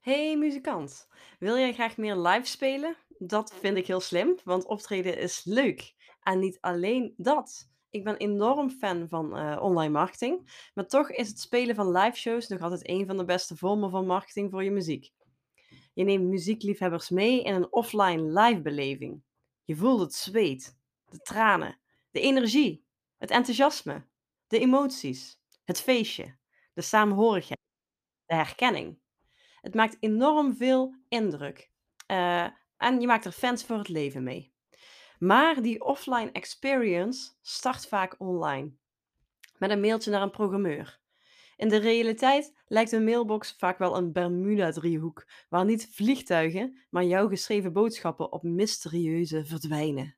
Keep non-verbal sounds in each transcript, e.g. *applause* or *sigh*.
Hey muzikant, wil jij graag meer live spelen? Dat vind ik heel slim, want optreden is leuk. En niet alleen dat. Ik ben enorm fan van eh, online marketing, maar toch is het spelen van live shows nog altijd een van de beste vormen van marketing voor je muziek. Je neemt muziekliefhebbers mee in een offline live beleving. Je voelt het zweet, de tranen, de energie, het enthousiasme, de emoties, het feestje, de saamhorigheid, de herkenning. Het maakt enorm veel indruk. Eh, en je maakt er fans voor het leven mee. Maar die offline experience start vaak online. Met een mailtje naar een programmeur. In de realiteit lijkt een mailbox vaak wel een Bermuda-driehoek, waar niet vliegtuigen, maar jouw geschreven boodschappen op mysterieuze verdwijnen.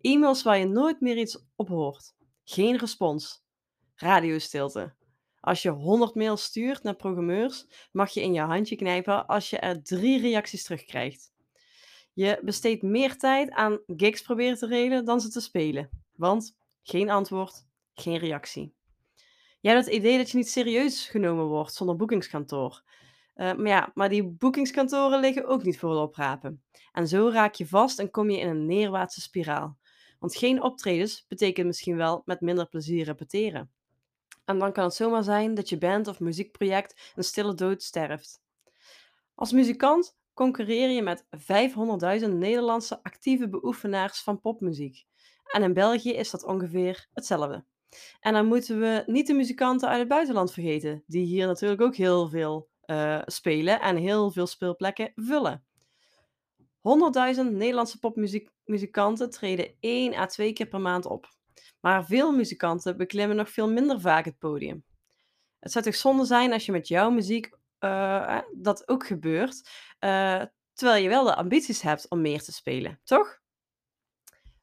E-mails waar je nooit meer iets op hoort. Geen respons. Radiostilte. Als je 100 mails stuurt naar programmeurs, mag je in je handje knijpen als je er drie reacties terugkrijgt. Je besteedt meer tijd aan gigs proberen te regelen dan ze te spelen. Want geen antwoord, geen reactie. Jij hebt het idee dat je niet serieus genomen wordt zonder boekingskantoor. Eh, maar ja, maar die boekingskantoren liggen ook niet voor het oprapen. En zo raak je vast en kom je in een neerwaartse spiraal. Want geen optredens betekent misschien wel met minder plezier repeteren. En dan kan het zomaar zijn dat je band of muziekproject een stille dood sterft. Als muzikant concurreer je met 500.000 Nederlandse actieve beoefenaars van popmuziek. En in België is dat ongeveer hetzelfde. En dan moeten we niet de muzikanten uit het buitenland vergeten, die hier natuurlijk ook heel veel eh, spelen en heel veel speelplekken vullen. 100.000 Nederlandse popmuzikanten treden één à twee keer per maand op. Maar veel muzikanten beklimmen nog veel minder vaak het podium. Het zou toch zonde zijn als je met jouw muziek uh, dat ook gebeurt, uh, terwijl je wel de ambities hebt om meer te spelen, toch?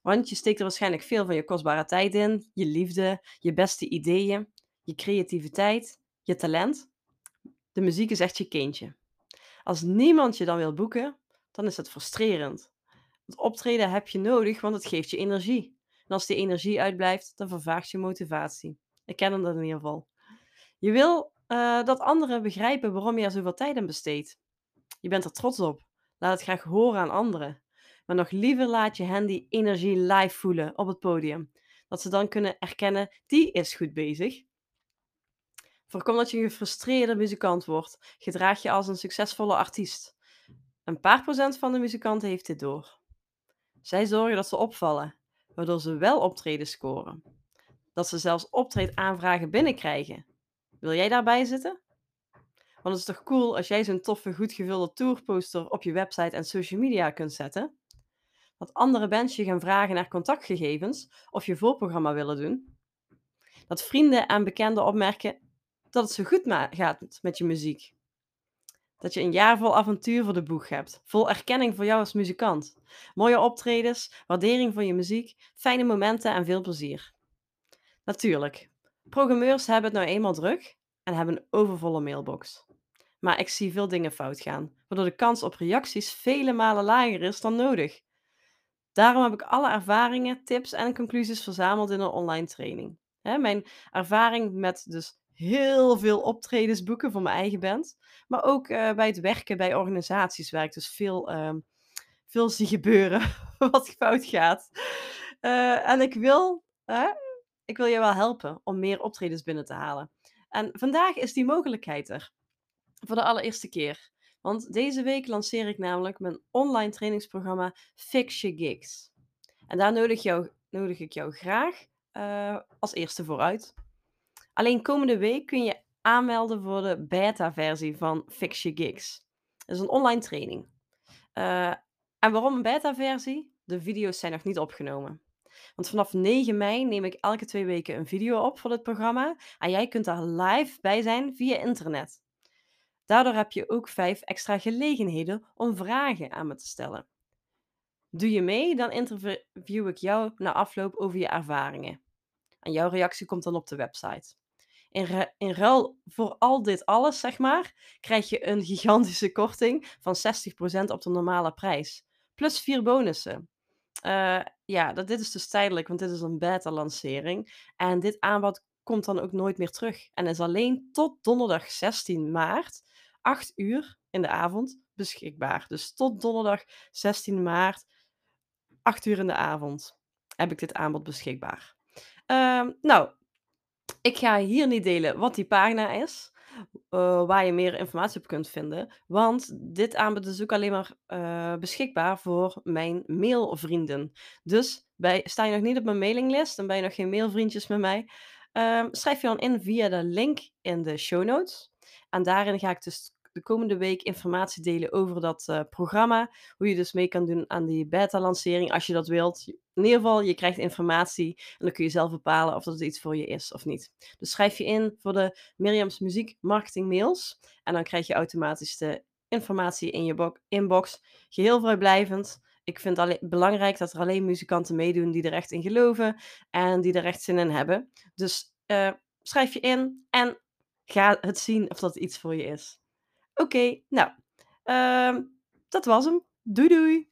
Want je steekt er waarschijnlijk veel van je kostbare tijd in, je liefde, je beste ideeën, je creativiteit, je talent. De muziek is echt je kindje. Als niemand je dan wil boeken, dan is dat frustrerend. Het optreden heb je nodig, want het geeft je energie. En als die energie uitblijft, dan vervaagt je motivatie. Ik ken dat in ieder geval. Je wil uh, dat anderen begrijpen waarom je er zoveel tijd aan besteedt. Je bent er trots op. Laat het graag horen aan anderen. Maar nog liever laat je hen die energie live voelen op het podium. Dat ze dan kunnen erkennen, die is goed bezig. Voorkom dat je een gefrustreerde muzikant wordt. Gedraag je als een succesvolle artiest. Een paar procent van de muzikanten heeft dit door. Zij zorgen dat ze opvallen, waardoor ze wel optreden scoren. Dat ze zelfs optreedaanvragen binnenkrijgen. Wil jij daarbij zitten? Want het is toch cool als jij zo'n toffe, goed gevulde tourposter op je website en social media kunt zetten? Dat andere bands je gaan vragen naar contactgegevens of je voorprogramma willen doen. Dat vrienden en bekenden opmerken dat het zo goed gaat met je muziek. Dat je een jaar vol avontuur voor de boeg hebt. Vol erkenning voor jou als muzikant. Mooie optredens, waardering voor je muziek, fijne momenten en veel plezier. Natuurlijk, programmeurs hebben het nou eenmaal druk en hebben een overvolle mailbox. Maar ik zie veel dingen fout gaan, waardoor de kans op reacties vele malen lager is dan nodig. Daarom heb ik alle ervaringen, tips en conclusies verzameld in een online training. mijn ervaring met dus heel veel optredens boeken voor mijn eigen band. Maar ook uh, bij het werken bij organisaties waar ik dus veel, uh, veel zie gebeuren *laughs* wat fout gaat. Uh, en ik wil, ik wil je wel helpen om meer optredens binnen te halen. En vandaag is die mogelijkheid er. Voor de allereerste keer. Want deze week lanceer ik namelijk mijn online trainingsprogramma Fix Your Gigs. En daar nodig, jou, nodig ik jou graag uh, als eerste voor uit. Alleen komende week kun je aanmelden voor de beta-versie van Fix Your Gigs. Dat is een online training. Uh, en waarom een beta-versie? De video's zijn nog niet opgenomen. Want vanaf 9 mei neem ik elke twee weken een video op voor dit programma. En jij kunt daar live bij zijn via internet. Daardoor heb je ook vijf extra gelegenheden om vragen aan me te stellen. Doe je mee, dan interview ik jou na afloop over je ervaringen. En jouw reactie komt dan op de website. In, ruil voor al dit alles, zeg maar, krijg je een gigantische *laughs* korting van 60% op de normale prijs. Plus vier bonussen. Uh, ja, dat, dit is dus tijdelijk, want dit is een beta-lancering. En dit aanbod komt dan ook nooit meer terug. En is alleen tot donderdag 16 maart, 8 uur, in de avond beschikbaar. Dus tot donderdag 16 maart, 8 uur in de avond, heb ik dit aanbod beschikbaar. Ehm, nou, ik ga hier niet delen wat die pagina is, uh, waar je meer informatie op kunt vinden. Want dit aanbod is ook alleen maar uh, beschikbaar voor mijn mailvrienden. Dus bij, sta je nog niet op mijn mailinglist, dan ben je nog geen mailvriendjes met mij. Um, schrijf je dan in via de link in de show notes. En daarin ga ik dus de komende week informatie delen over dat uh, programma. Hoe je dus mee kan doen aan die beta-lancering als je dat wilt. In ieder geval, je krijgt informatie en dan kun je zelf bepalen of dat iets voor je is of niet. Dus schrijf je in voor de Miriam's Muziek Marketing Mails. En dan krijg je automatisch de informatie in je inbox. Geheel vrijblijvend. Ik vind het belangrijk dat er alleen muzikanten meedoen die er echt in geloven en die er echt zin in hebben. Dus uh, schrijf je in en ga het zien of dat iets voor je is. Oké, nou, uh, dat was hem. Doei doei!